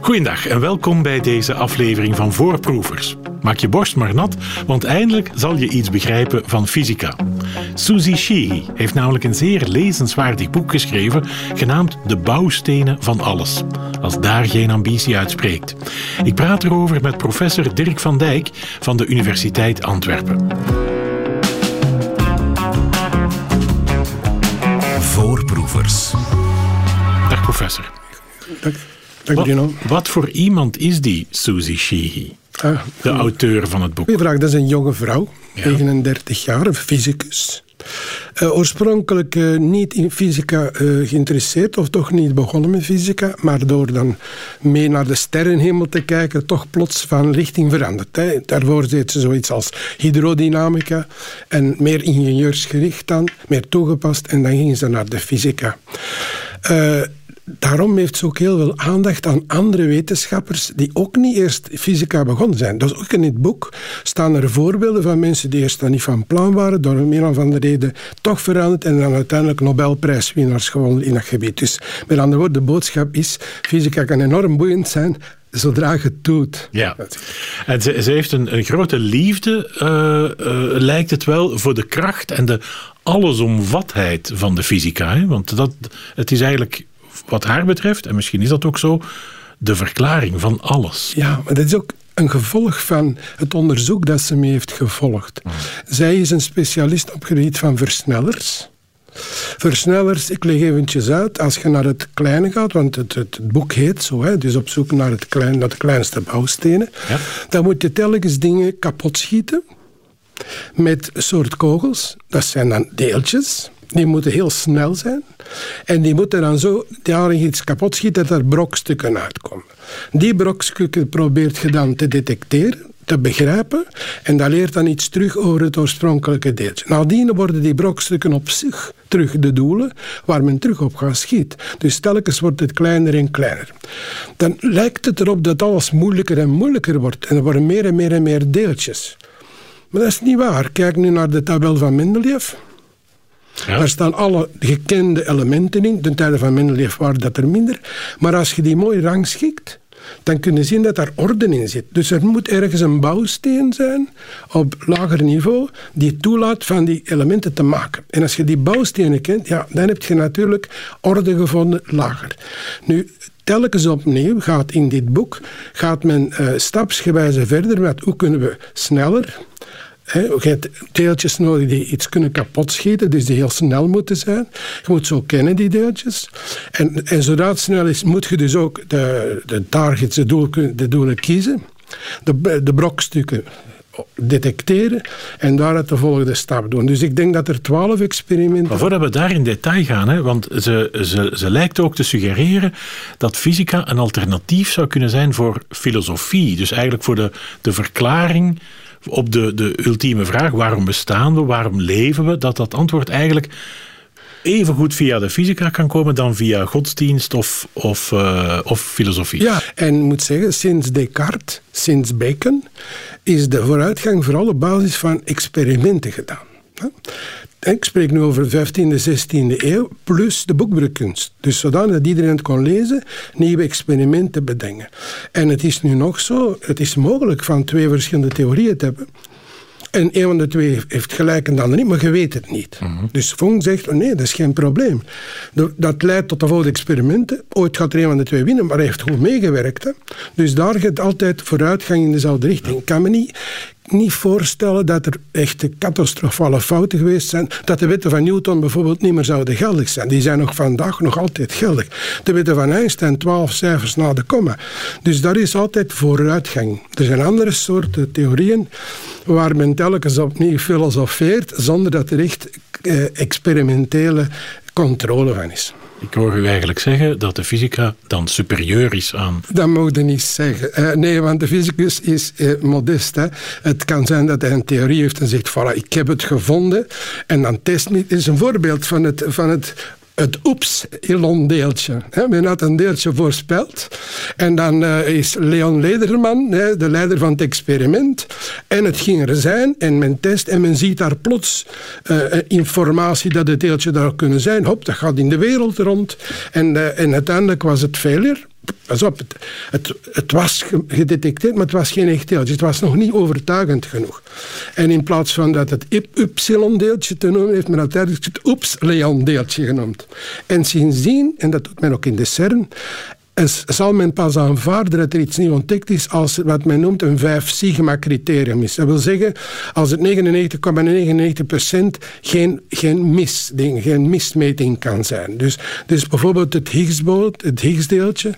Goedendag en welkom bij deze aflevering van Voorproevers. Maak je borst maar nat, want eindelijk zal je iets begrijpen van fysica. Suzy Sheehy heeft namelijk een zeer lezenswaardig boek geschreven, genaamd De bouwstenen van alles. Als daar geen ambitie uitspreekt. Ik praat erover met professor Dirk van Dijk van de Universiteit Antwerpen. Voorproevers. Dag professor. Dank, dank Wat, voor iemand is die Suzy Sheehy, Ah, de auteur van het boek? goeie vraag. Dat is een jonge vrouw, 39 jaar, een fysicus. Eh, oorspronkelijk eh, niet in fysica eh, geïnteresseerd, of toch niet begonnen met fysica, maar door dan mee naar de sterrenhemel te kijken, toch plots van richting veranderd. Hè. Daarvoor deed ze zoiets als hydrodynamica en meer ingenieursgericht dan, meer toegepast, en dan ging ze naar de fysica. Daarom heeft ze ook heel veel aandacht aan andere wetenschappers die ook niet eerst fysica begonnen zijn. Dus ook in het boek staan er voorbeelden van mensen die eerst dan niet van plan waren, door een of andere reden toch veranderd en dan uiteindelijk Nobelprijswinnaars gewonnen in dat gebied. Dus met andere woorden, de boodschap is, fysica kan enorm boeiend zijn zodra je het doet. Ja, en ze, ze heeft een, een grote liefde, eh, eh, lijkt het wel, voor de kracht en de allesomvatheid van de fysica. Hè? Want dat, het is eigenlijk, wat haar betreft, en misschien is dat ook zo, de verklaring van alles. Ja, maar dat is ook een gevolg van het onderzoek dat ze mee heeft gevolgd. Zij is een specialist op het gebied van versnellers. Versnellers, ik leg eventjes uit, als je naar het kleine gaat, want het, het boek heet zo, hè, dus op zoek naar, het klein, naar de kleinste bouwstenen, Ja. dan moet je telkens dingen kapot schieten met soort kogels. Dat zijn dan deeltjes. Die moeten heel snel zijn. En die moeten dan zo daar iets kapot schieten dat er brokstukken uitkomen. Die brokstukken probeert je dan te detecteren, te begrijpen. En dat leert dan iets terug over het oorspronkelijke deeltje. Nadien worden die brokstukken op zich terug de doelen waar men terug op gaat schieten. Dus telkens wordt het kleiner en kleiner. Dan lijkt het erop dat alles moeilijker en moeilijker wordt. En er worden meer en meer en meer deeltjes. Maar dat is niet waar. Kijk nu naar de tabel van Mendeleev. Daar staan alle gekende elementen in. Ten tijde van Mendeleev waren dat er minder. Maar als je die mooi rangschikt, dan kun je zien dat daar orde in zit. Dus er moet ergens een bouwsteen zijn op lager niveau die toelaat van die elementen te maken. En als je die bouwstenen kent, ja, dan heb je natuurlijk orde gevonden lager. Nu, telkens opnieuw gaat in dit boek gaat men eh, stapsgewijze verder met hoe kunnen we sneller Je hebt deeltjes nodig die iets kunnen kapotschieten, dus die heel snel moeten zijn. Je moet zo kennen, die deeltjes. En, en zodra het snel is, moet je dus ook de, de targets, de, doel, de doelen kiezen. De, de brokstukken detecteren en daaruit de volgende stap doen. Dus ik denk dat er twaalf experimenten... Maar voordat we daar in detail gaan, hè, want ze, ze, ze lijkt ook te suggereren dat fysica een alternatief zou kunnen zijn voor filosofie. Dus eigenlijk voor de, de verklaring op de, de ultieme vraag, waarom bestaan we, waarom leven we, dat dat antwoord eigenlijk even goed via de fysica kan komen dan via godsdienst of, of, eh, of filosofie. Ja, en moet zeggen, sinds Descartes, sinds Bacon, is de vooruitgang vooral op basis van experimenten gedaan. Ik spreek nu over de 15e, 16e eeuw, plus de boekdrukkunst. Dus zodanig dat iedereen het kon lezen, nieuwe experimenten bedenken. En het is nu nog zo, het is mogelijk van twee verschillende theorieën te hebben. En een van de twee heeft gelijk en de ander niet, maar je weet het niet. Dus Fong zegt, oh nee, dat is geen probleem. Dat leidt tot de volgende experimenten. Ooit gaat er een van de twee winnen, maar hij heeft goed meegewerkt. Hè. Dus daar gaat altijd vooruitgang in dezelfde richting. Ik kan me niet, niet voorstellen dat er echte catastrofale fouten geweest zijn. Dat de wetten van Newton bijvoorbeeld niet meer zouden geldig zijn. Die zijn nog vandaag nog altijd geldig. De wetten van Einstein, 12 cijfers na de komma. Dus daar is altijd vooruitgang. Er zijn andere soorten theorieën waar men telkens opnieuw filosofeert zonder dat er echt eh, experimentele controle van is. Ik hoor u eigenlijk zeggen dat de fysica dan superieur is aan... Dat mag je niet zeggen. Eh, nee, want de fysicus is eh, modest. Hè. Het kan zijn dat hij een theorie heeft en zegt: voilà, ik heb het gevonden. En dan test niet. Is een voorbeeld van het, van het het oeps-elon-deeltje. Hè. Men had een deeltje voorspeld. En dan eh, is Leon Lederman, de leider van het experiment. En het ging er zijn. En men test en men ziet daar plots eh, informatie dat het deeltje daar kunnen zijn. Hop, dat gaat in de wereld rond. En, eh, en uiteindelijk was het failure pas op, het, het, was gedetecteerd, maar het was geen echt deeltje. Het was nog niet overtuigend genoeg. En in plaats van dat het y-deeltje te noemen, heeft men uiteindelijk het oeps-leon-deeltje genoemd. En sindsdien, en dat doet men ook in de CERN, zal men pas aanvaarden dat er iets nieuw ontdekt is als wat men noemt een 5-sigma-criterium is. Dat wil zeggen, als het 99,99% geen, geen, mis, geen mismeting kan zijn. Dus, dus bijvoorbeeld het Higgsboot, het Higgsdeeltje,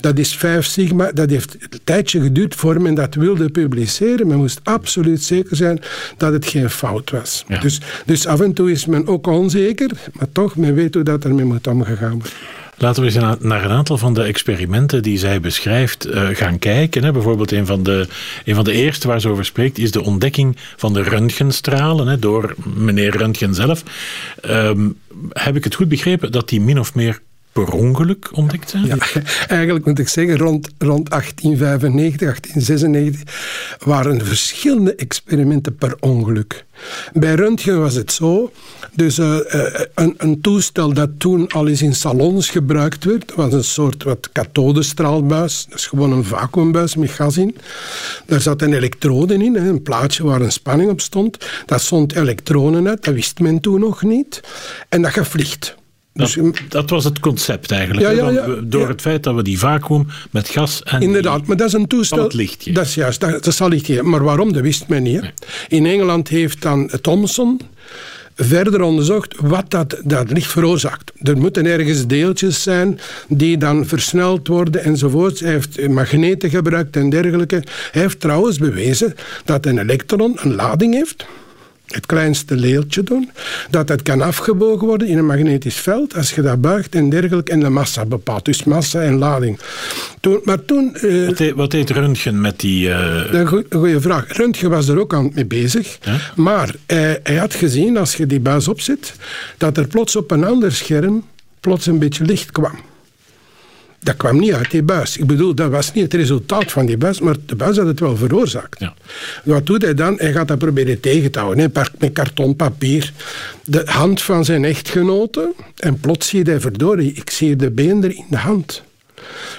dat is 5 sigma, dat heeft een tijdje geduurd voor men dat wilde publiceren. Men moest absoluut zeker zijn dat het geen fout was. Dus, dus af en toe is men ook onzeker, maar toch, men weet hoe dat ermee moet omgegaan worden. Laten we eens naar een aantal van de experimenten die zij beschrijft eh, gaan kijken. Bijvoorbeeld een van, de, een van de eerste waar ze over spreekt is de ontdekking van de röntgenstralen door meneer Röntgen zelf. Ehm, heb ik het goed begrepen dat die min of meer per ongeluk ontdekt zijn? Ja, eigenlijk moet ik zeggen, rond, rond 1895, 1896 waren er verschillende experimenten per ongeluk. Bij Röntgen was het zo, dus uh, een, een, toestel dat toen al eens in salons gebruikt werd, was een soort wat kathodestraalbuis, dat is gewoon een vacuümbuis met gas in. Daar zat een elektrode in, een plaatje waar een spanning op stond. Dat stond elektronen uit, dat wist men toen nog niet. En dat gaf Dat, dus, dat, was het concept eigenlijk. Ja, ja, door het feit dat we die vacuüm met gas en. Inderdaad, maar dat is een toestel. het licht Dat is juist, dat, dat zal licht geven. Maar waarom, dat wist men niet. In Engeland heeft dan Thomson verder onderzocht wat dat, dat licht veroorzaakt. Er moeten ergens deeltjes zijn die dan versneld worden enzovoort. Hij heeft magneten gebruikt en dergelijke. Hij heeft trouwens bewezen dat een elektron een lading heeft het kleinste leeltje doen, dat het kan afgebogen worden in een magnetisch veld als je dat buigt en dergelijke en de massa bepaalt. Dus massa en lading. Toen, maar toen... Uh, wat, deed, wat, deed, Röntgen met die... Uh... Een goede vraag. Röntgen was er ook aan mee bezig, maar hij, hij had gezien als je die buis opzet, dat er plots op een ander scherm plots een beetje licht kwam dat kwam niet uit die buis. Ik bedoel, dat was niet het resultaat van die buis, maar de buis had het wel veroorzaakt. Ja. Wat doet hij dan? Hij gaat dat proberen tegen te houden. Hij met karton, papier, de hand van zijn echtgenote en plots zie hij verdorie, ik zie de beender in de hand.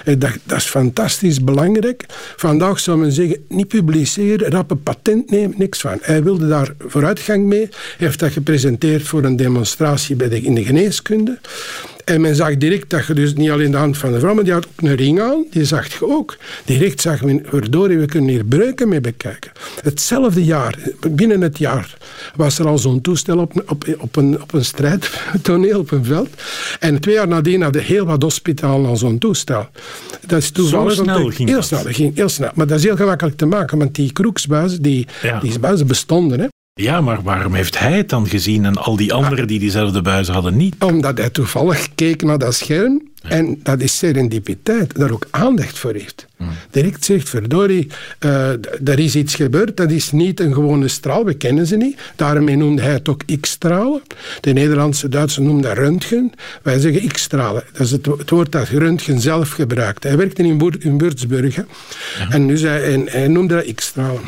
Dat, dat, is fantastisch belangrijk. Vandaag zou men zeggen, niet publiceren, rap een patent nemen, niks van. Hij wilde daar vooruitgang mee. Hij heeft dat gepresenteerd voor een demonstratie bij de, in de geneeskunde. En men zag direct dat je dus niet alleen de hand van de vrouw, maar die had ook een ring aan. Die zag je ook. Direct zag men, verdorie, we kunnen hier breuken mee bekijken. Hetzelfde jaar, binnen het jaar, was er al zo'n toestel op, op, op, een, op een strijdtoneel, op een veld. En twee jaar nadien hadden heel wat hospitalen al zo'n toestel. Dat is toevallig. Zo snel ging Heel snel, ging heel snel. Maar dat is heel gemakkelijk te maken, want die kroeksbuizen, die, die buizen bestonden. Hè. Ja, maar waarom heeft hij het dan gezien en al die anderen die diezelfde buizen hadden niet? Omdat hij toevallig keek naar dat scherm en dat is serendipiteit, daar ook aandacht voor heeft. Hmm. Direct zegt, verdorie, uh, er is iets gebeurd, dat is niet een gewone straal, we kennen ze niet. Daarmee noemde hij het ook X-stralen. De Nederlandse Duitsers noemen dat röntgen, wij zeggen X-stralen. Dat is het, woord dat röntgen zelf gebruikt. Hij werkte in, in Würzburg en, nu zei, en hij noemde dat X-stralen.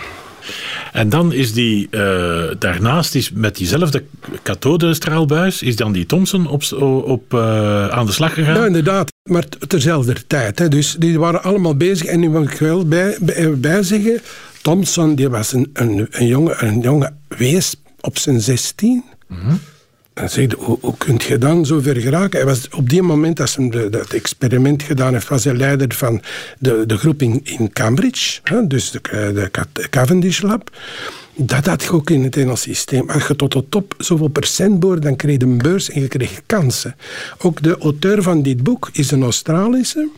En dan is die, uh, daarnaast is met diezelfde kathodestraalbuis, is dan die Thomson op, op, uh, aan de slag gegaan? Ja, inderdaad. Maar terzelfde tijd. Hè. Dus die waren allemaal bezig. En nu moet ik wel bij, bij, zeggen, Thomson die was een, een, een, jonge, een jonge wees op zijn 16. Mm zei, hoe, kun je dan zo ver geraken? Hij was op die moment, dat hij dat experiment gedaan heeft, was hij leider van de, de groep in, in Cambridge, hè, dus de, de Cavendish Lab. Dat had je ook in het Engels systeem. Als je tot de top zoveel procent boorde, dan kreeg je een beurs en je kreeg kansen. Ook de auteur van dit boek is een Australische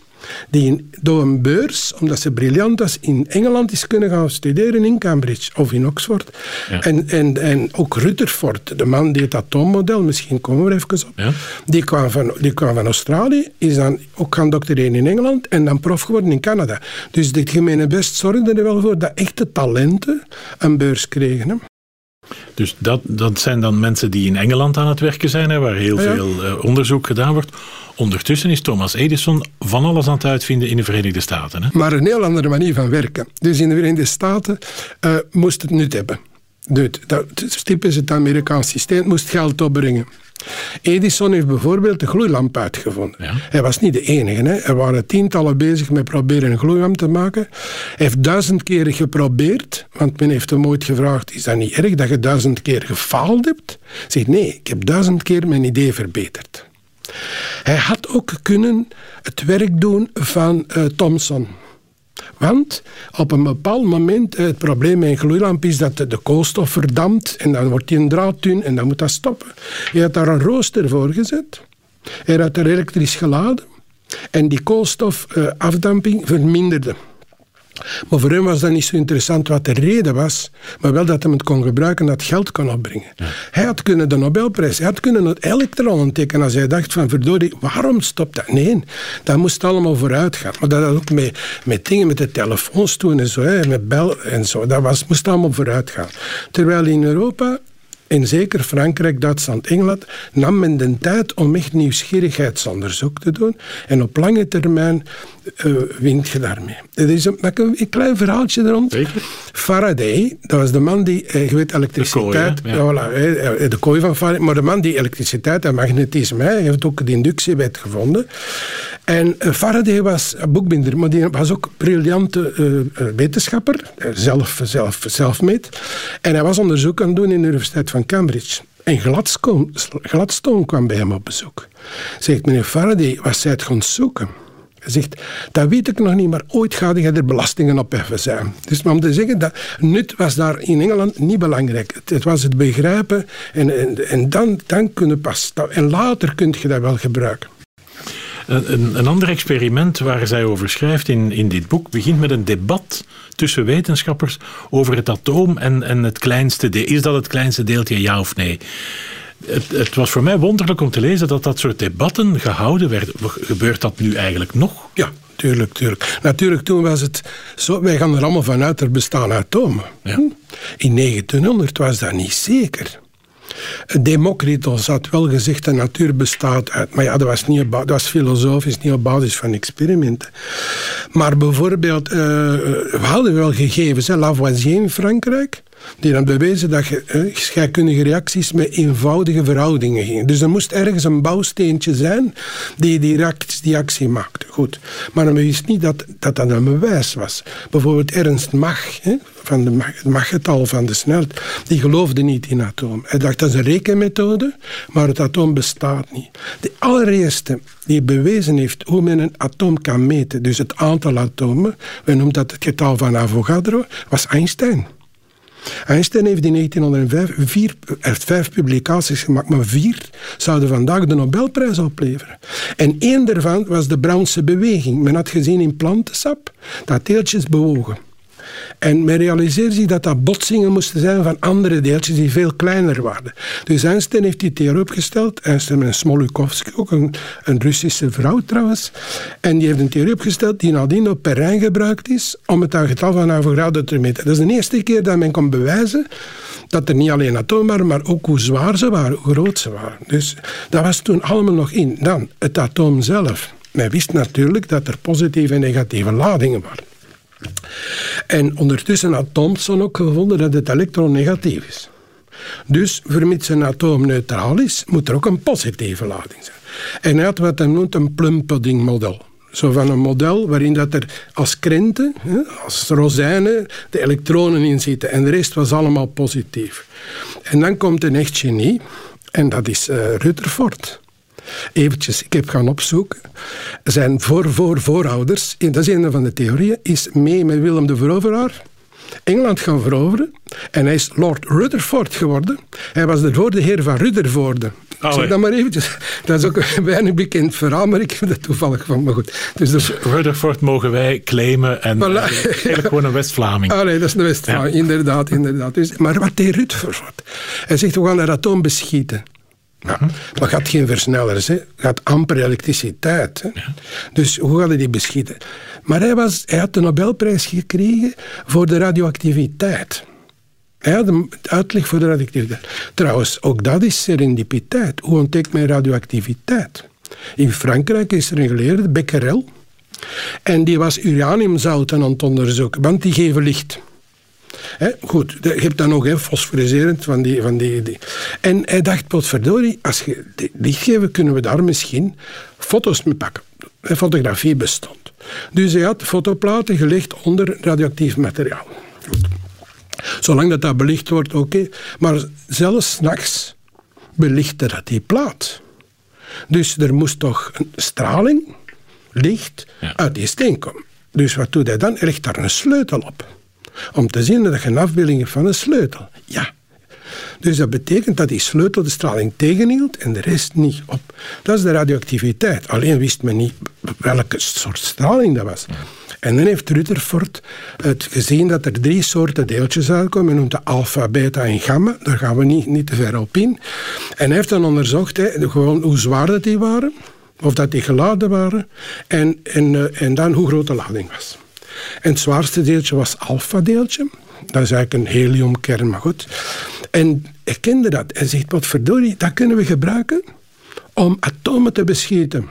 die door een beurs, omdat ze briljant was, in Engeland is kunnen gaan studeren in Cambridge of in Oxford. En, en, en ook Rutherford, de man die het atoommodel, misschien komen we er even op, ja. die, kwam van, die kwam van Australië, is dan ook gaan doctoreren in Engeland en dan prof geworden in Canada. Dus dit gemene best zorgde er wel voor dat echte talenten een beurs kregen. Hè. Dus dat, dat zijn dan mensen die in Engeland aan het werken zijn, hè, waar heel veel uh, onderzoek gedaan wordt. Ondertussen is Thomas Edison van alles aan het uitvinden in de Verenigde Staten. Hè? Maar een heel andere manier van werken. Dus in de Verenigde Staten uh, moest het nut hebben. Dat, dat is typisch het Amerikaans systeem. Moest geld opbrengen. Edison heeft bijvoorbeeld de gloeilamp uitgevonden. Hij was niet de enige. Hè. Er waren tientallen bezig met proberen een gloeilamp te maken. Hij heeft duizend keer geprobeerd, want men heeft hem ooit gevraagd: is dat niet erg dat je duizend keer gefaald hebt? Hij zegt nee, ik heb duizend keer mijn idee verbeterd. Hij had ook kunnen het werk doen van uh, Thomson. Want op een bepaald moment, eh, het probleem met een gloeilamp is dat de koolstof verdampt en dan wordt die een draad dun en dan moet dat stoppen. Hij had daar een rooster voor gezet. Hij had er elektrisch geladen en die koolstofafdamping verminderde. Maar voor hem was dat niet zo interessant wat de reden was, maar wel dat hij het kon gebruiken dat geld kon opbrengen. Hij had kunnen de Nobelprijs, hij had kunnen het elektron ontdekken als hij dacht van verdorie, waarom stopt dat? Nee, dat moest allemaal vooruit gaan. Maar dat had ook met, met dingen met de telefoons toen en zo, hè, met bel en zo, dat was, moest allemaal vooruit gaan. Terwijl in Europa en zeker Frankrijk, Duitsland, Engeland, nam men de tijd om echt nieuwsgierigheidsonderzoek te doen. En op lange termijn uh, wint je daarmee. Er is een, een, klein verhaaltje rond. Faraday, dat was de man die, eh, je weet, elektriciteit... De kooi, ja. voilà, de kooi van Faraday, maar de man die elektriciteit en magnetisme, hij heeft ook de inductiewet gevonden. En uh, Faraday was boekbinder, maar die was ook briljante wetenschapper, zelf, zelf, zelfmeet. En hij was onderzoek aan het doen in de Universiteit van Cambridge. En Gladstone, Gladstone kwam bij hem op bezoek. Zegt meneer Faraday, wat zij het gaan zoeken? Zegt, dat weet ik nog niet, maar ooit ga je er belastingen op heffen zijn. Dus om te zeggen, dat nut was daar in Engeland niet belangrijk. Het, was het begrijpen en, en, en dan, dan kunnen pas... En later kun je dat wel gebruiken. Een, een, ander experiment waar zij over schrijft in, in dit boek begint met een debat tussen wetenschappers over het atoom en, en het kleinste deel. Is dat het kleinste deeltje, ja of nee? Het, het, was voor mij wonderlijk om te lezen dat dat soort debatten gehouden werden. Gebeurt dat nu eigenlijk nog? Ja, tuurlijk, tuurlijk. Natuurlijk, toen was het zo, wij gaan er allemaal vanuit, er bestaan atomen. Ja. In 1900 was dat niet zeker. Democritus had wel gezegd dat de natuur bestaat uit... Maar ja, dat was, niet dat was filosofisch, niet op basis van experimenten. Maar bijvoorbeeld, uh, we hadden wel gegevens. Hè, Lavoisier in Frankrijk die dan bewezen dat je scheikundige reacties met eenvoudige verhoudingen gingen. Dus er moest ergens een bouwsteentje zijn die die, reactie, die actie maakte. Goed. Maar men wist niet dat, dat dat een bewijs was. Bijvoorbeeld Ernst Mach, hè, van de het Mach-getal van de snelheid, die geloofde niet in atoom. Hij dacht dat is een rekenmethode, maar het atoom bestaat niet. De allereerste die bewezen heeft hoe men een atoom kan meten, dus het aantal atomen, we noemen dat het getal van Avogadro, was Einstein. Einstein heeft in 1905 vier, vijf publicaties gemaakt, maar vier zouden vandaag de Nobelprijs opleveren. En één daarvan was de Brownse beweging. Men had gezien in plantensap dat deeltjes bewogen. En men realiseerde zich dat dat botsingen moesten zijn van andere deeltjes die veel kleiner waren. Dus Einstein heeft die theorie opgesteld. Einstein en Smolukovsky, ook een, een, Russische vrouw trouwens. En die heeft een theorie opgesteld die nadien op Perrin gebruikt is om het getal van Avogadro te meten. Dat is de eerste keer dat men kon bewijzen dat er niet alleen atomen waren, maar ook hoe zwaar ze waren, hoe groot ze waren. Dus dat was toen allemaal nog in. Dan, het atoom zelf. Men wist natuurlijk dat er positieve en negatieve ladingen waren. En ondertussen had Thomson ook gevonden dat het elektron negatief is. Dus vermits een atoom neutraal is, moet er ook een positieve lading zijn. En hij wat hij noemt een plum-pudding model. Zo van een model waarin dat er als krenten, als rozijnen, de elektronen in zitten. En de rest was allemaal positief. En dan komt een echt genie. En dat is uh, Rutherford eventjes, ik heb gaan opzoeken. Zijn voor-voor-voorouders, dat is een van de theorieën, is mee met Willem de Veroveraar Engeland gaan veroveren. En hij is Lord Rutherford geworden. Hij was de de heer van Rutherforde. Zeg dat maar eventjes. Dat is ook een weinig bekend verhaal, maar ik heb dat toevallig van. Maar goed. Dus, dus Rutherford mogen wij claimen en voilà. eigenlijk gewoon een West-Vlaming. Nee, dat is een West-Vlaming, inderdaad. inderdaad. Dus, maar wat deed Rutherford? Hij zegt, we gaan het atoom beschieten. Ja. Maar gaat geen versnellers, hè. gaat amper elektriciteit. Hè. Dus hoe hij die beschieten? Maar hij, was, hij had de Nobelprijs gekregen voor de radioactiviteit. Hij had een uitleg voor de radioactiviteit. Trouwens, ook dat is serendipiteit. Hoe ontdekt men radioactiviteit? In Frankrijk is er een geleerde, Becquerel. En die was uraniumzouten aan het onderzoeken, want die geven licht. Hè, goed, je hebt dan nog hè, fosforiserend van die, van die, die. En hij dacht, potverdorie, als je licht geven, kunnen we daar misschien foto's mee pakken. En fotografie bestond. Dus hij had fotoplaten gelegd onder radioactief materiaal. Goed. Zolang dat, dat belicht wordt, oké. Maar zelfs s'nachts belichtte dat die plaat. Dus er moest toch een straling, licht, uit die steen komen. Dus wat doet hij dan? Hij legt daar een sleutel op. Om te zien dat je een afbeelding hebt van een sleutel. Ja. Dus dat betekent dat die sleutel de straling tegenhield en de rest niet op. Dat is de radioactiviteit. Alleen wist men niet welke soort straling dat was. En dan heeft Rutherford het gezien dat er drie soorten deeltjes uitkomen. Men noemt de alpha, beta en gamma. Daar gaan we niet, niet te ver op in. En hij heeft dan onderzocht gewoon hoe zwaar dat die waren. Of dat die geladen waren. En, en, eh, en dan hoe groot de lading was. En het zwaarste deeltje was alpha-deeltje. Dat is eigenlijk een heliumkern, maar goed. En hij kende dat. Hij zegt, wat verdorie, dat kunnen we gebruiken om atomen te beschieten.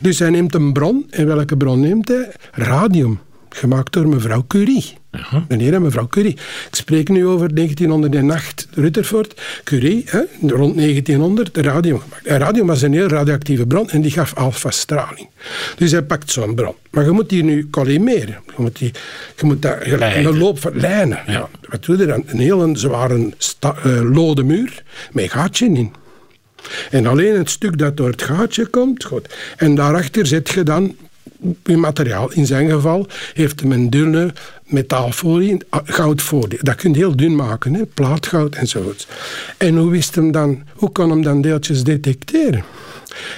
Dus hij neemt een bron. En welke bron neemt hij? Radium. Gemaakt door mevrouw Curie. Uh Meneer en mevrouw Curie. Ik spreek nu over 1908 Rutherford. Curie, hè, rond 1900, de radium gemaakt. En radium was een heel radioactieve bron en die gaf alfa-straling. Dus hij pakt zo'n bron. Maar je moet die nu collimeren. Je moet, die, je moet dat, een loop van lijnen. Ja. Wat doe je dan? Een hele zware uh, lode muur met gaatje in. En alleen het stuk dat door het gaatje komt, goed. En daarachter zet je dan materiaal. In zijn geval heeft een dunne metaalfolie, goudfolie. Dat kun je heel dun maken, hè? plaatgoud enzovoort. En hoe, wist hem dan, hoe kon hem dan deeltjes detecteren?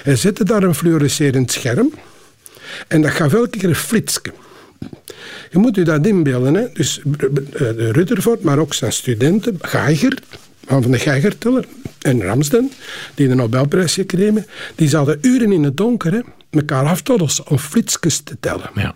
Hij zette daar een fluorescerend scherm en dat gaf elke keer een flitsje. Je moet u dat inbeelden. Hè? Dus Rutherford, maar ook zijn studenten, Geiger, van de Geigerteller en Ramsden, die de Nobelprijs gekregen die zaten uren in het donker, elkaar af te om flitsjes te tellen. Ja.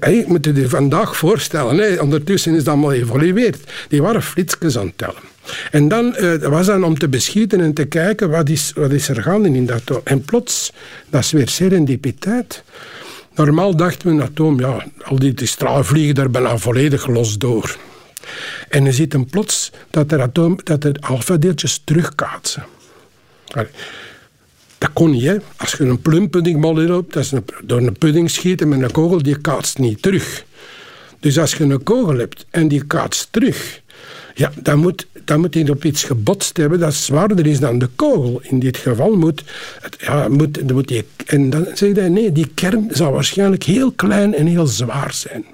Je moet je je vandaag voorstellen, hè. ondertussen is dat allemaal geëvolueerd. Die waren flitsjes aan het tellen. En dan uh, was dan om te beschieten en te kijken wat is, wat is er gaande in dat atoom. En plots, dat is weer serendipiteit. Normaal dachten we een atoom, ja, al die, die stralen vliegen er bijna volledig los door. En je ziet dan plots dat er, atoom, dat er alfa-deeltjes terugkaatsen. Dat kon niet, hè. Als je een plumpuddingbal inloopt, dat is een, door een pudding schieten met een kogel, die kaatst niet terug. Dus als je een kogel hebt en die kaatst terug, ja, dan moet, dan moet hij op iets gebotst hebben dat zwaarder is dan de kogel. In dit geval moet, het, ja, moet, moet die, en dan zeg hij, nee, die kern zal waarschijnlijk heel klein en heel zwaar zijn.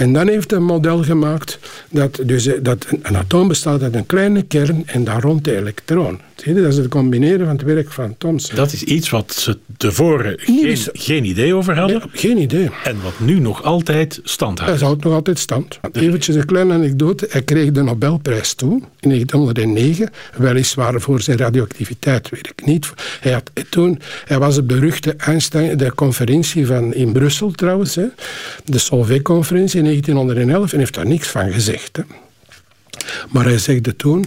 En dan heeft hij een model gemaakt dat, dus, eh, dat een atoom bestaat uit een kleine kern en daar rond de elektron. Zie je, dat is het combineren van het werk van Thomson. Dat is iets wat ze tevoren geen, geen idee over hadden. geen idee. En wat nu nog altijd stand houdt. Hij houdt nog altijd stand. Eventjes een kleine anekdote. Hij kreeg de Nobelprijs toen, in 1909, weliswaar voor zijn radioactiviteitswerk. Niet, hij, had, toen, hij was de beruchte Einstein, de conferentie van, in Brussel trouwens, hè, de Solvay-conferentie in 1911, en heeft daar niks van gezegd. Hè. Maar hij zegde toen,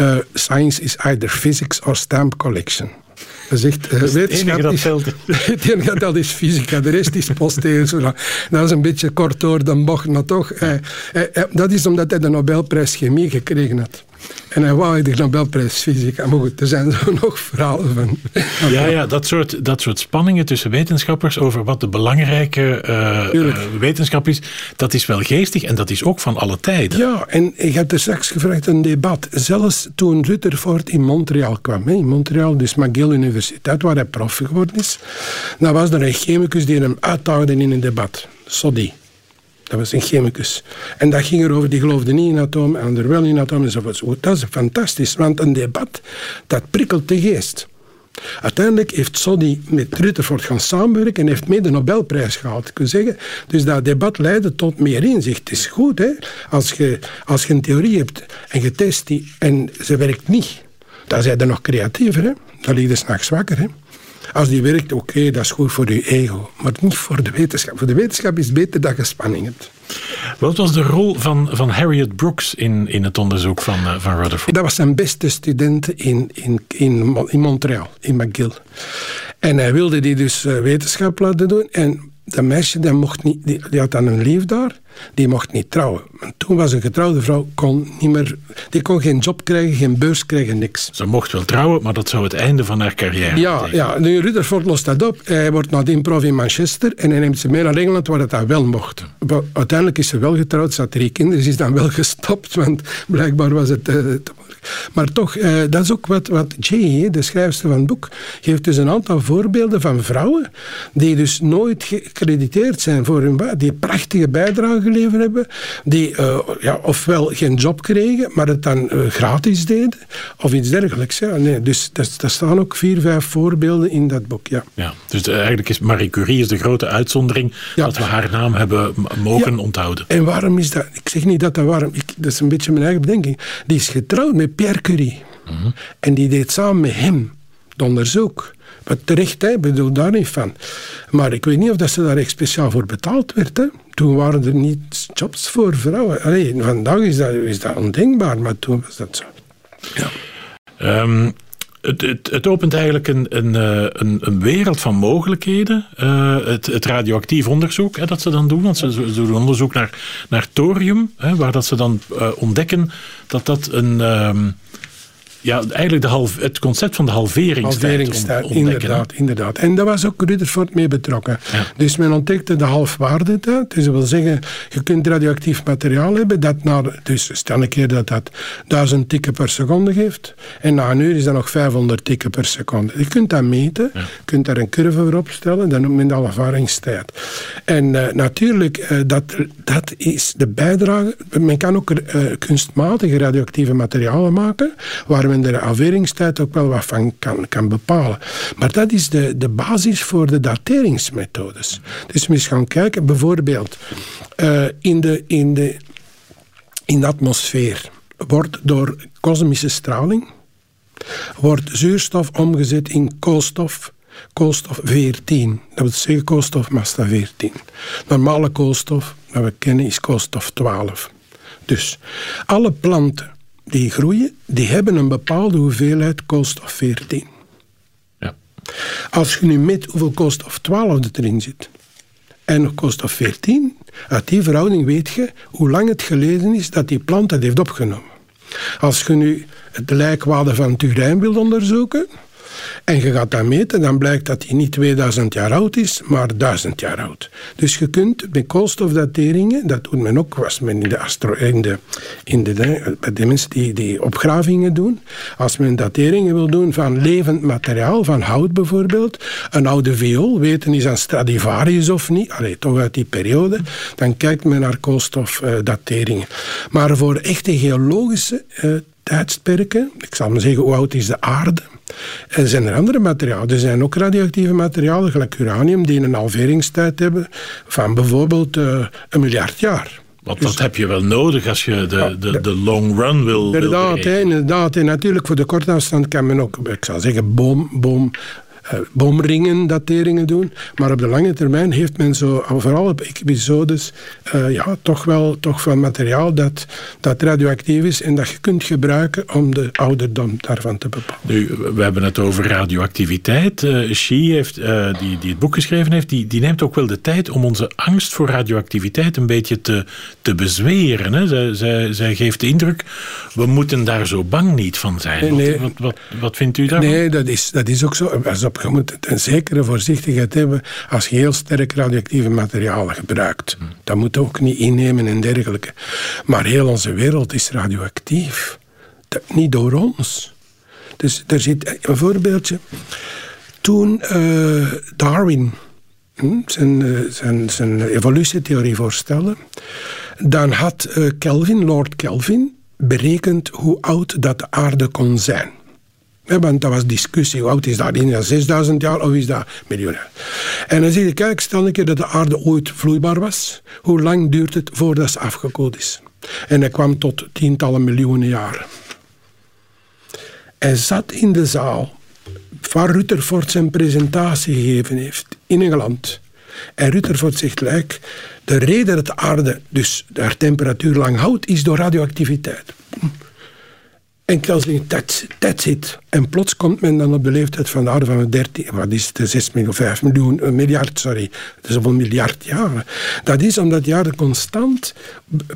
uh, science is either physics or stamp collection. Hij zegt, uh, wetenschap dat is, het enige dat is fysica, de rest is posteel. Dat is een beetje kort door de bocht, maar toch. Uh, dat is omdat hij de Nobelprijs chemie gekregen had. En hij wou de Nobelprijs fysica. Maar goed, er zijn zo nog verhalen van. Ja, ja dat, soort, dat soort spanningen tussen wetenschappers over wat de belangrijke uh, wetenschap is, dat is wel geestig en dat is ook van alle tijden. Ja, en ik heb er straks gevraagd een debat. Zelfs toen Rutherford in Montreal kwam, in Montreal, dus McGill Universiteit, waar hij prof geworden is, dan was er een chemicus die hem uitdaagde in een debat. Soddy. Dat was een chemicus. En dat ging erover, die geloofde niet in atomen, en er wel in atomen enzovoort. Dat is fantastisch, want een debat, dat prikkelt de geest. Uiteindelijk heeft Soddy met Rutherford gaan samenwerken en heeft mee de Nobelprijs gehaald. Wil zeggen, dus dat debat leidde tot meer inzicht. Het is goed, hè? Als, je, als je een theorie hebt en je test die en ze werkt niet, dan zijn je nog creatiever, hè? Dan lig je s'nachts wakker, hè? Als die werkt, oké, dat is goed voor je ego. Maar niet voor de wetenschap. Voor de wetenschap is het beter dat je spanning hebt. Wat was de rol van, van Harriet Brooks in, in het onderzoek van, uh, van Rutherford? Dat was zijn beste student in, in, in, in Montreal, in McGill. En hij wilde die dus uh, wetenschap laten doen. En dat meisje dat mocht niet, die, die, had dan een lief daar, die mocht niet trouwen. En toen was een getrouwde vrouw, kon niet meer, die kon geen job krijgen, geen beurs krijgen, niks. Ze mocht wel trouwen, maar dat zou het einde van haar carrière Ja, ja nu Rutherford lost dat op. Hij wordt naar de improv in Manchester en hij neemt ze mee naar Engeland waar dat wel mocht. Uiteindelijk is ze wel getrouwd, ze had drie kinderen, ze is dan wel gestopt, want blijkbaar was het uh, maar toch, eh, dat is ook wat, wat Jay, de schrijfster van het boek, geeft dus een aantal voorbeelden van vrouwen die dus nooit gecrediteerd zijn voor hun baan, die prachtige bijdrage geleverd hebben, die uh, ja, ofwel geen job kregen, maar het dan uh, gratis deden, of iets dergelijks. Ja. Nee, dus daar staan ook vier, vijf voorbeelden in dat boek. Ja. Ja, dus eigenlijk is Marie Curie is de grote uitzondering ja. dat we haar naam hebben mogen ja. onthouden. En waarom is dat? Ik zeg niet dat dat waarom, ik, dat is een beetje mijn eigen bedenking. Die is getrouwd met Pierre. En die deed samen met hem het onderzoek. Wat terecht, hè, bedoel daar niet van. Maar ik weet niet of dat ze daar echt speciaal voor betaald werd. Hè. Toen waren er niet jobs voor vrouwen. Allee, vandaag is dat, is dat ondenkbaar, maar toen was dat zo. Ja. Um, het, het, opent eigenlijk een, een, een, een wereld van mogelijkheden. Uh, het, het, radioactief onderzoek hè, dat ze dan doen. Want ze, doen onderzoek naar, naar thorium, hè, waar dat ze dan uh, ontdekken dat dat een. Um, ja, eigenlijk de half, het concept van de halveringstijd, halveringstijd inderdaad, inderdaad. En daar was ook Rutherford mee betrokken. Ja. Dus men ontdekte de halfwaardetijd. Dus dat wil zeggen, je kunt radioactief materiaal hebben dat na, dus stel een keer dat dat 1000 tikken per seconde geeft. En na een uur is dat nog 500 tikken per seconde. Je kunt dat meten, ja. je kunt daar een curve voor opstellen, dan noemt men de halfwaardingstijd. En uh, natuurlijk, uh, dat, dat is de bijdrage. Men kan ook uh, kunstmatige radioactieve materialen maken, waar men de halveringstijd ook wel wat van kan, kan bepalen. Maar dat is de, de basis voor de dateringsmethodes. Dus we gaan kijken, bijvoorbeeld uh, in, de, in, de, in de atmosfeer wordt door kosmische straling wordt zuurstof omgezet in koolstof, koolstof 14. Dat wil zeggen koolstofmassa 14. Normale koolstof, dat we kennen, is koolstof 12. Dus alle planten die groeien, die hebben een bepaalde hoeveelheid koolstof 14. Ja. Als je nu meet hoeveel koolstof 12 erin zit en nog koolstof 14, uit die verhouding weet je hoe lang het geleden is dat die plant dat heeft opgenomen. Als je nu het lijkwade van Turijn wil onderzoeken, en je gaat dat meten, dan blijkt dat hij niet 2000 jaar oud is, maar 1000 jaar oud. Dus je kunt bij koolstofdateringen, dat doet men ook, was men in de, in de, bij de mensen die, die opgravingen doen, als men dateringen wil doen van levend materiaal, van hout bijvoorbeeld, een oude viool, weten is een Stradivarius of niet, allee, toch uit die periode, dan kijkt men naar koolstofdateringen. maar voor echte geologische uh, tijdsperken, ik zal maar zeggen hoe oud is de aarde, en zijn er andere materialen. Er zijn ook radioactieve materialen, gelijk uranium, die een halveringstijd hebben van bijvoorbeeld uh, een miljard jaar. Want dus, dat heb je wel nodig als je de, de, de long run wil Inderdaad, wil inderdaad. En natuurlijk voor de korte afstand kan men ook, ik zou zeggen, boom, boom boomringen, dateringen doen. Maar op de lange termijn heeft men zo, vooral op episodes, uh, ja, toch wel toch wel materiaal dat, dat radioactief is en dat je kunt gebruiken om de ouderdom daarvan te bepalen. Nu, we hebben het over radioactiviteit. Uh, Xi, heeft, die, die het boek geschreven heeft, die, die neemt ook wel de tijd om onze angst voor radioactiviteit een beetje te, te bezweren. Hè? Zij, zij, zij geeft de indruk, we moeten daar zo bang niet van zijn. Nee, wat, wat, wat, vindt u daarvan? Nee, dat is, dat is ook zo. Op, je moet een zekere voorzichtigheid hebben als je heel sterk radioactieve materialen gebruikt. Hmm. Dat moet ook niet innemen en dergelijke. Maar heel onze wereld is radioactief. Dat, niet door ons. Dus er zit een voorbeeldje. Toen uh, Darwin hm, zijn, uh, zijn, zijn evolutietheorie voorstelde, dan had uh, Kelvin, Lord Kelvin, berekend hoe oud dat de aarde kon zijn. Want dat was discussie. Hoe oud is dat? Dat 6000 jaar of is dat miljoenen? En dan zie je, kijk, stel een keer dat de aarde ooit vloeibaar was. Hoe lang duurt het voordat ze afgekoeld is? En hij kwam tot tientallen miljoenen jaren. Hij zat in de zaal waar Rutherford zijn presentatie gegeven heeft in Engeland. En Rutherford zegt gelijk, de reden dat de aarde dus haar temperatuur lang houdt, is door radioactiviteit. En kan zeggen, that's, that's it. En plots komt men dan op de leeftijd van de orde van 13, wat is het, 6 miljoen, 5 miljoen, een miljard, sorry. Het is een miljard jaren. Dat is omdat jaren constant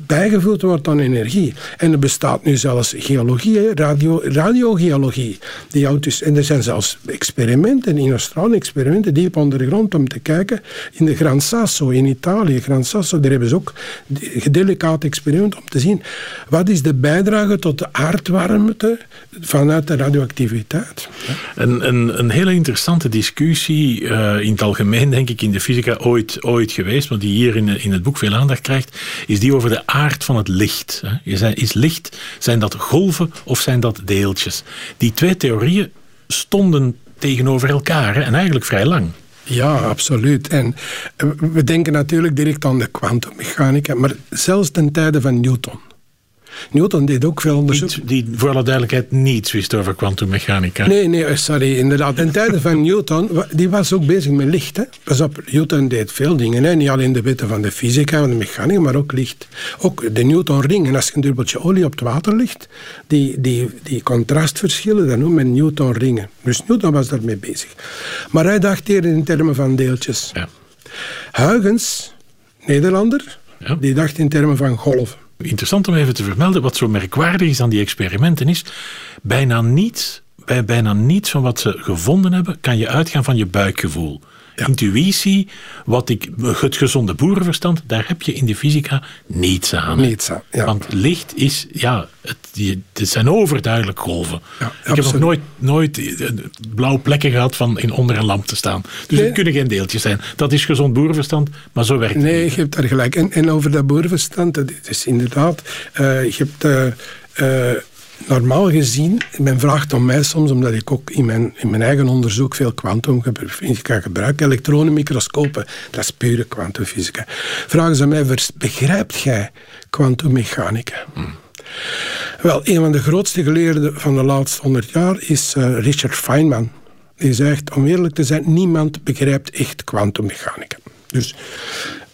bijgevuld wordt aan energie. En er bestaat nu zelfs geologie, radio, radiogeologie. Die houdt en er zijn zelfs experimenten in Australië, experimenten diep onder de grond om te kijken. In de Gran Sasso in Italië, Gran Sasso, daar hebben ze ook gedelicate experimenten om te zien wat is de bijdrage tot de aardwarmte vanuit de radioactiviteit. Een, een, een hele interessante discussie, uh, in het algemeen denk ik in de fysica ooit, ooit geweest, maar die hier in, in het boek veel aandacht krijgt, is die over de aard van het licht. Is licht, zijn dat golven of zijn dat deeltjes? Die twee theorieën stonden tegenover elkaar en eigenlijk vrij lang. Ja, absoluut. En eh, we denken natuurlijk direct aan de kwantummechanica, maar zelfs ten tijde van Newton Newton deed ook veel onderzoek. die voor alle duidelijkheid niets wist over kwantummechanica. Nee, nee, eh, sorry, inderdaad. In tijden van Newton, die was ook bezig met licht. Hè. Pas op, Newton deed veel dingen. Hè. Niet alleen de wetten van de fysica en de mechanica, maar ook licht. Ook de Newton-ring. En als je een druppeltje olie op het water ligt, die, die, die contrastverschillen, dan noemen men Newton-ringen. Dus Newton was daarmee bezig. Maar hij dacht eerder in termen van deeltjes. Ja. Huygens, Nederlander, ja. die dacht in termen van golven interessant om even te vermelden, wat zo merkwaardig is aan die experimenten is, bijna niets, bij bijna niets van wat ze gevonden hebben, kan je uitgaan van je buikgevoel. Intuïtie, wat ik, het gezonde boerenverstand, daar heb je in de fysica niets aan. Niets aan, ja. Want licht is, ja, het, het zijn overduidelijk golven. ik heb nog nooit, nooit eh, blauwe plekken gehad van in onder een lamp te staan. Dus het kunnen geen deeltjes zijn. Dat is gezond boerenverstand, maar zo werkt het Nee, je hebt daar gelijk. En, en over dat boerenverstand, dat is inderdaad, uh, je hebt... Uh, normaal gezien, men vraagt om mij soms, omdat ik ook in mijn, in mijn eigen onderzoek veel kwantumfysica gebruik, elektronenmicroscopen, dat is pure kwantumfysica, vragen ze mij, begrijpt jij kwantummechanica? Wel, een van de grootste geleerden van de laatste honderd jaar is uh, Richard Feynman. Die zegt, om eerlijk te zijn, niemand begrijpt echt kwantummechanica. Dus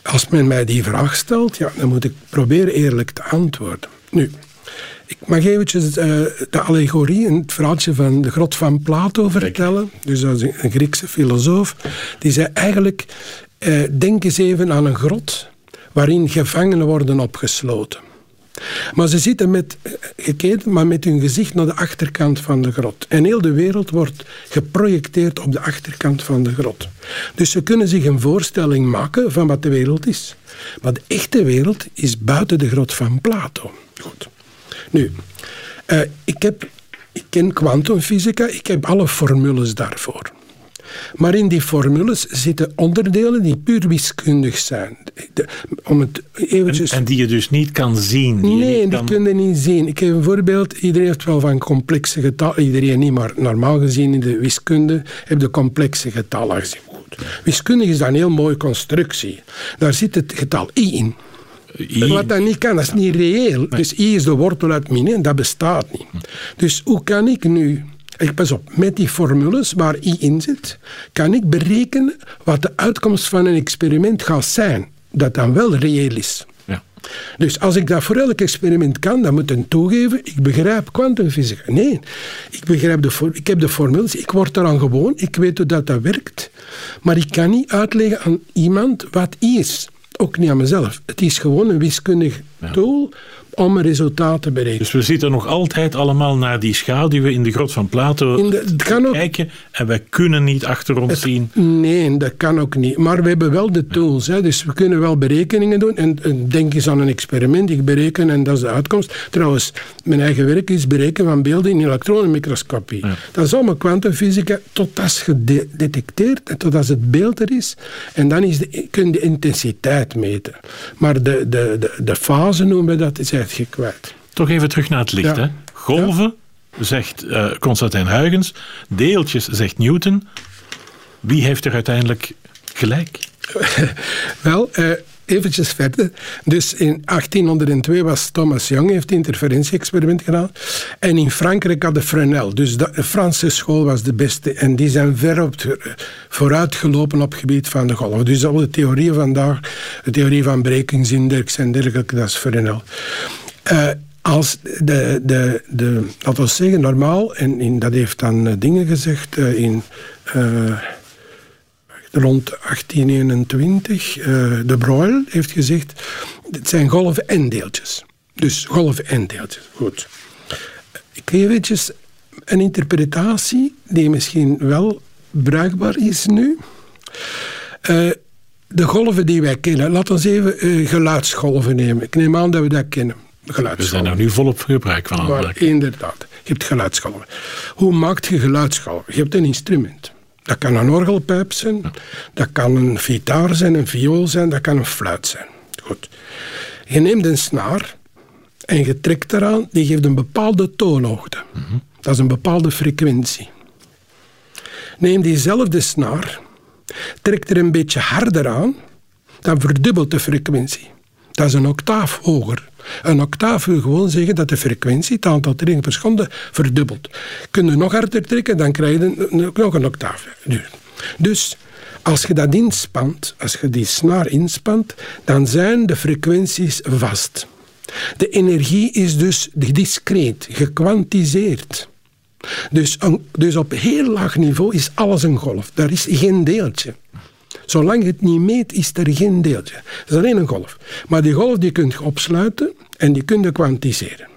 als men mij die vraag stelt, ja, dan moet ik proberen eerlijk te antwoorden. Nu, ik mag eventjes uh, de allegorie en het verhaaltje van de grot van Plato vertellen. Dus dat is een Griekse filosoof. Die zei eigenlijk, uh, denk eens even aan een grot waarin gevangenen worden opgesloten. Maar ze zitten met, eh, geketen, maar met hun gezicht naar de achterkant van de grot. En heel de wereld wordt geprojecteerd op de achterkant van de grot. Dus ze kunnen zich een voorstelling maken van wat de wereld is. Maar de echte wereld is buiten de grot van Plato. Goed. Nu, uh, ik, heb, ik ken kwantumfysica, ik heb alle formules daarvoor. Maar in die formules zitten onderdelen die puur wiskundig zijn. om het eventjes... en, die je dus niet kan zien? Die nee, die kun je niet zien. Ik geef een voorbeeld. Iedereen heeft wel van complexe getallen. Iedereen niet, maar normaal gezien in de wiskunde heb je complexe getallen gezien. Wiskundig is dat een heel mooie constructie. Daar zit het getal i in. Wat dat niet kan, dat is niet reëel. Dus i is de wortel uit min en dat bestaat niet. Dus hoe kan ik nu... Ik pas op, met die formules waar i in zit, kan ik berekenen wat de uitkomst van een experiment gaat zijn. Dat dan wel reëel is. Ja. Dus als ik dat voor elk experiment kan, dan moet ik toegeven, ik begrijp kwantumfysica. Nee, ik, begrijp de, ik heb de formules, ik word eraan gewoon, ik weet hoe dat, dat werkt. Maar ik kan niet uitleggen aan iemand wat i is ook niet aan mezelf. Het is gewoon een wiskundig tool om een resultaat te berekenen. Dus we zitten nog altijd allemaal naar die schaduwen in de grot van Plato te kijken en wij kunnen niet achter ons zien. Nee, dat kan ook niet. Maar we hebben wel de tools. Hè, dus we kunnen wel berekeningen doen. En, denk eens aan een experiment. Ik bereken en dat is de uitkomst. Trouwens, mijn eigen werk is berekenen van beelden in elektronenmicroscopie. Dat is allemaal kwantumfysica tot als gedetecteerd en tot als het beeld er is. En dan is de, kun je de intensiteit meten. Maar de, de, de, de fase noemen we dat, is je kwijt. Toch even terug naar het licht. Hè? Golven, zegt uh, Constantijn Huygens. Deeltjes, zegt Newton. Wie heeft er uiteindelijk gelijk? Wel, uh, eventjes verder. Dus in 1802 was Thomas Young, heeft interferentie-experiment gedaan. En in Frankrijk had de Fresnel. Dus de Franse school was de beste. En die zijn ver op vooruitgelopen op het gebied van de golf. Dus al de theorieën vandaag, de theorie van brekingsindex en dergelijke, dat is Fresnel. Uh, als de, de, de, laten we zeggen, normaal, en in, dat heeft dan eh, dingen gezegd uh, in rond 1821, de Broglie heeft gezegd, het zijn golven en deeltjes. Dus golven en deeltjes, goed. Ik eventjes een interpretatie die misschien wel bruikbaar is nu. de golven die wij kennen, laten we even geluidsgolven nemen. Ik neem aan dat we dat kennen we zijn er nu volop gebruik van aan het Inderdaad. Je hebt geluidsschalven. Hoe maakt je geluidsschalven? Je hebt een instrument. Dat kan een orgelpijp zijn, dat kan een gitaar zijn, een viool zijn, dat kan een fluit zijn. Goed. Je neemt een snaar en je trekt eraan, die geeft een bepaalde toonhoogte. Dat is een bepaalde frequentie. Neem diezelfde snaar, trek er een beetje harder aan, dan verdubbelt de frequentie. Dat is een octaaf hoger. Een octaaf wil gewoon zeggen dat de frequentie, het aantal trillingen per seconde, verdubbelt. Kun je nog harder trekken, dan krijg je nog een octaaf. Dus als je dat inspant, als je die snaar inspant, dan zijn de frequenties vast. De energie is dus discreet, gekwantiseerd. Dus, dus op heel laag niveau is alles een golf. Daar is geen deeltje. Zolang het niet meet, is er geen deeltje. Het is alleen een golf. Maar die golf die kun je opsluiten en die kun je kwantiseren.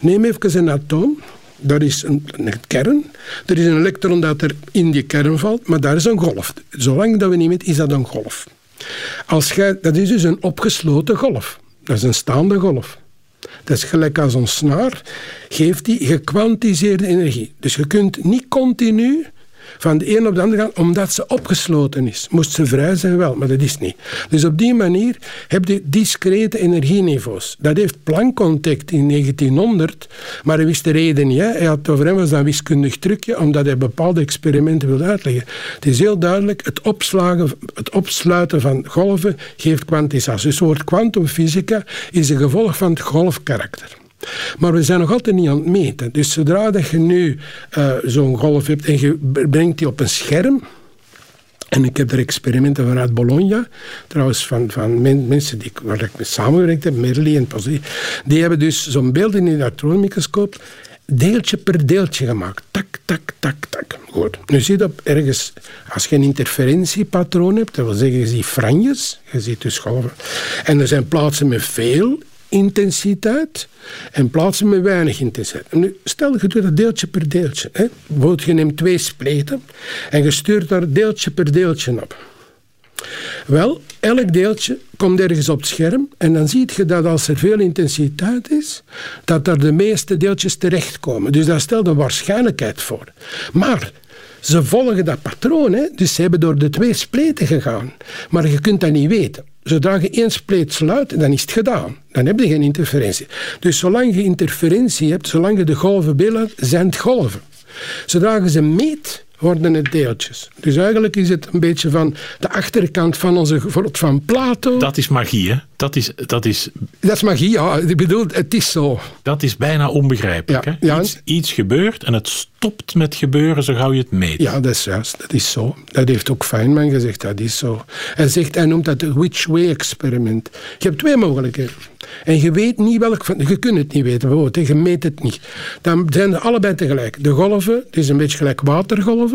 Neem even een atoom. Dat is een, kern. Er is een elektron dat er in die kern valt, maar daar is een golf. Zolang dat we niet meten, is dat een golf. Als jij, dat is dus een opgesloten golf. Dat is een staande golf. Dat is gelijk als een snaar, geeft die gekwantiseerde energie. Dus je kunt niet continu van de een op de andere gaan, omdat ze opgesloten is. Moest ze vrij zijn, wel, maar dat is niet. Dus op die manier heb je discrete energieniveaus. Dat heeft Planck ontdekt in 1900, maar hij wist de reden niet. Hij had over hem een wiskundig trucje, omdat hij bepaalde experimenten wilde uitleggen. Het is heel duidelijk, het, opslagen, het opsluiten van golven geeft kwantisatie. Dus het woord kwantumfysica is een gevolg van het golfkarakter. Maar we zijn nog altijd niet aan het meten. Dus zodra dat je nu uh, zo'n golf hebt en je brengt die op een scherm. En ik heb er experimenten vanuit Bologna, trouwens van, van mensen die, waar ik mee samengewerkt heb, Merli en Pozzi. Die hebben dus zo'n beeld in een elektronenmicroscoop deeltje per deeltje gemaakt. Tak, tak, tak, tak. Goed. Nu zie je dat ergens, als je een interferentiepatroon hebt, dat wil zeggen, je ziet franjes, je ziet dus golven. En er zijn plaatsen met veel intensiteit en plaatsen met weinig intensiteit. nu, stel je doet dat deeltje per deeltje. Hè. Je neemt twee spleten en je stuurt daar deeltje per deeltje op. Wel, elk deeltje komt ergens op het scherm en dan zie je dat als er veel intensiteit is, dat daar de meeste deeltjes terechtkomen. Dus dat stelt een waarschijnlijkheid voor. Maar ze volgen dat patroon, hè? dus ze hebben door de twee spleten gegaan. Maar je kunt dat niet weten. Zodra je één spleet sluit, dan is het gedaan. Dan heb je geen interferentie. Dus zolang je interferentie hebt, zolang je de golven beeldt, zijn het golven. Zodra je ze meet, worden het deeltjes. Dus eigenlijk is het een beetje van de achterkant van onze van Plato. Dat is magie, hè? Dat is, dat is... Dat is magie, ja. Ik bedoel, het is zo. Dat is bijna onbegrijpelijk. hè? Ja. Iets, iets gebeurt en het stopt met gebeuren zo gauw je het meet. Ja, dat is juist. Dat is zo. Dat heeft ook Feynman gezegd, dat is zo. Hij, zegt, hij noemt dat het which way experiment. Je hebt twee mogelijkheden. En je weet niet welk van... Je kunt het niet weten, bijvoorbeeld. Je meet het niet. Dan zijn ze allebei tegelijk. De golven, het is een beetje gelijk watergolven.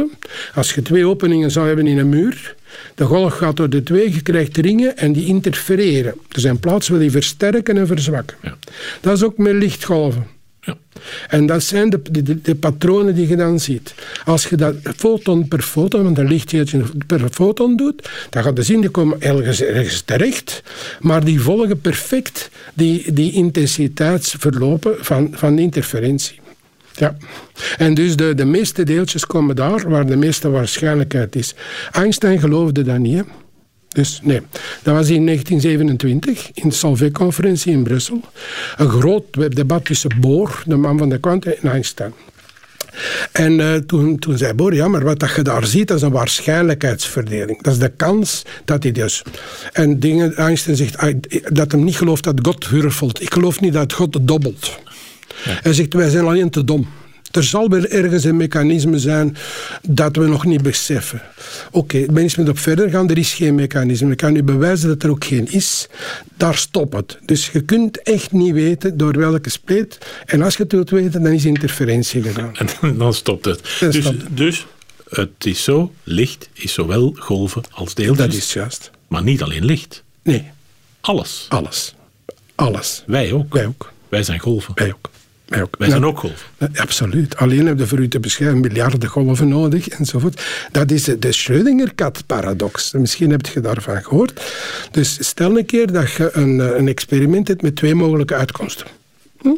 Als je twee openingen zou hebben in een muur... De golf gaat door de twee, je krijgt ringen en die interfereren. Er zijn plaatsen waar die versterken en verzwakken. Ja. Dat is ook met lichtgolven. Ja. En dat zijn de, de, de, patronen die je dan ziet. Als je dat foton per foton, want een lichtdeeltje per foton doet, dan gaat je zien, die komen ergens, ergens terecht, maar die volgen perfect die, die intensiteitsverlopen van, van de interferentie. Ja. En dus de, de meeste deeltjes komen daar waar de meeste waarschijnlijkheid is. Einstein geloofde dat niet. Dus nee, dat was in 1927 in de Solvay-conferentie in Brussel. Een groot debat tussen Bohr, de man van de kwant, en Einstein. En uh, toen, toen zei Bohr, ja, maar wat dat je daar ziet, dat is een waarschijnlijkheidsverdeling. Dat is de kans dat hij dus... En dingen, Einstein zegt ah, dat hem niet gelooft dat God hurfelt. Ik geloof niet dat God dobbelt. Hij zegt, wij zijn alleen te dom. Er zal wel ergens een mechanisme zijn dat we nog niet beseffen. Oké, okay, ben eens met op verder gaan. Er is geen mechanisme. Ik kan u bewijzen dat er ook geen is. Daar stopt het. Dus je kunt echt niet weten door welke spleet. En als je het wilt weten, dan is interferentie gedaan. En dan stopt het. Dus, stopt het. dus het is zo, licht is zowel golven als deeltjes. Dat is juist. Maar niet alleen licht. Nee. Alles. Alles. Alles. Wij ook. Wij ook. Wij zijn golven. Wij ook. Wij, ook. Wij zijn ook golven. Absoluut. Alleen hebben we voor u te beschrijven miljarden golven nodig enzovoort. Dat is de Schrödinger-kat-paradox. Misschien heb je daarvan gehoord. Dus stel een keer dat je een, eh, een experiment hebt met twee mogelijke uitkomsten. Hm?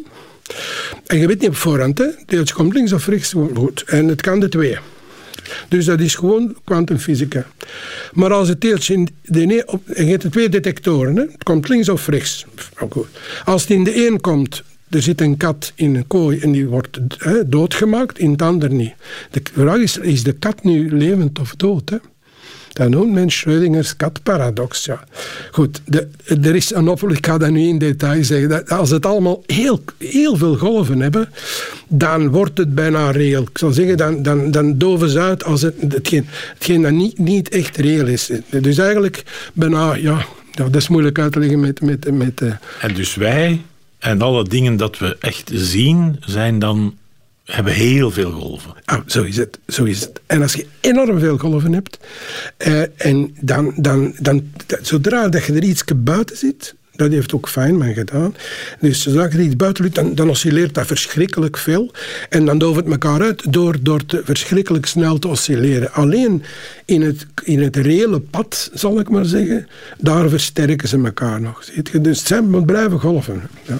En je weet niet op voorhand, hè? deeltje komt links of rechts. Goed. En het kan de twee. Dus dat is gewoon kwantumfysica. Maar als het deeltje in de op, en je hebt twee detectoren, hè? het komt links of rechts. Als het in de een komt, er zit een kat in een kooi en die wordt doodgemaakt, in het ander niet. De vraag is, is de kat nu levend of dood? Hè? Dat noemt men Schrödingers katparadox. Ja. Goed, de, er is een oplossing, ik ga dat nu in detail zeggen. Dat als het allemaal heel, heel veel golven hebben, dan wordt het bijna reëel. Ik zal zeggen, dan, dan, dan doven ze uit als het, hetgeen, dat niet, niet echt reëel is. Dus eigenlijk bijna, ja, dat is moeilijk uit te leggen met... met, met uh... En dus wij en alle dingen dat we echt zien, zijn dan hebben heel veel golven. Oh, zo is het. Zo is het. En als je enorm veel golven hebt, eh, en dan, dan, dan, zodra dat je er iets buiten zit, dat heeft ook Feynman gedaan. Dus zodra je iets buiten dan, dan oscilleert dat verschrikkelijk veel. En dan dooft het elkaar uit door, door te verschrikkelijk snel te oscilleren. Alleen in het, in het reële pad, zal ik maar zeggen, daar versterken ze elkaar nog. Dus het zijn, blijven golven. Ja.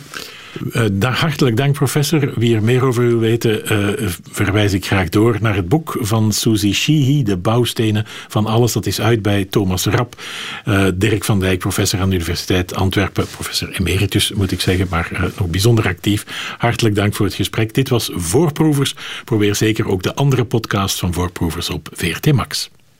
Uh, hartelijk dank, professor. Wie er meer over wil weten, uh, verwijs ik graag door naar het boek van Suzy Sheehy, De bouwstenen van alles. Dat is uit bij Thomas Rap. Uh, Dirk van Dijk, professor aan de Universiteit Antwerpen, professor emeritus moet ik zeggen, maar nog bijzonder actief. Hartelijk dank voor het gesprek. Dit was Voorproevers. Probeer zeker ook de andere podcast van Voorproevers op VRT Max.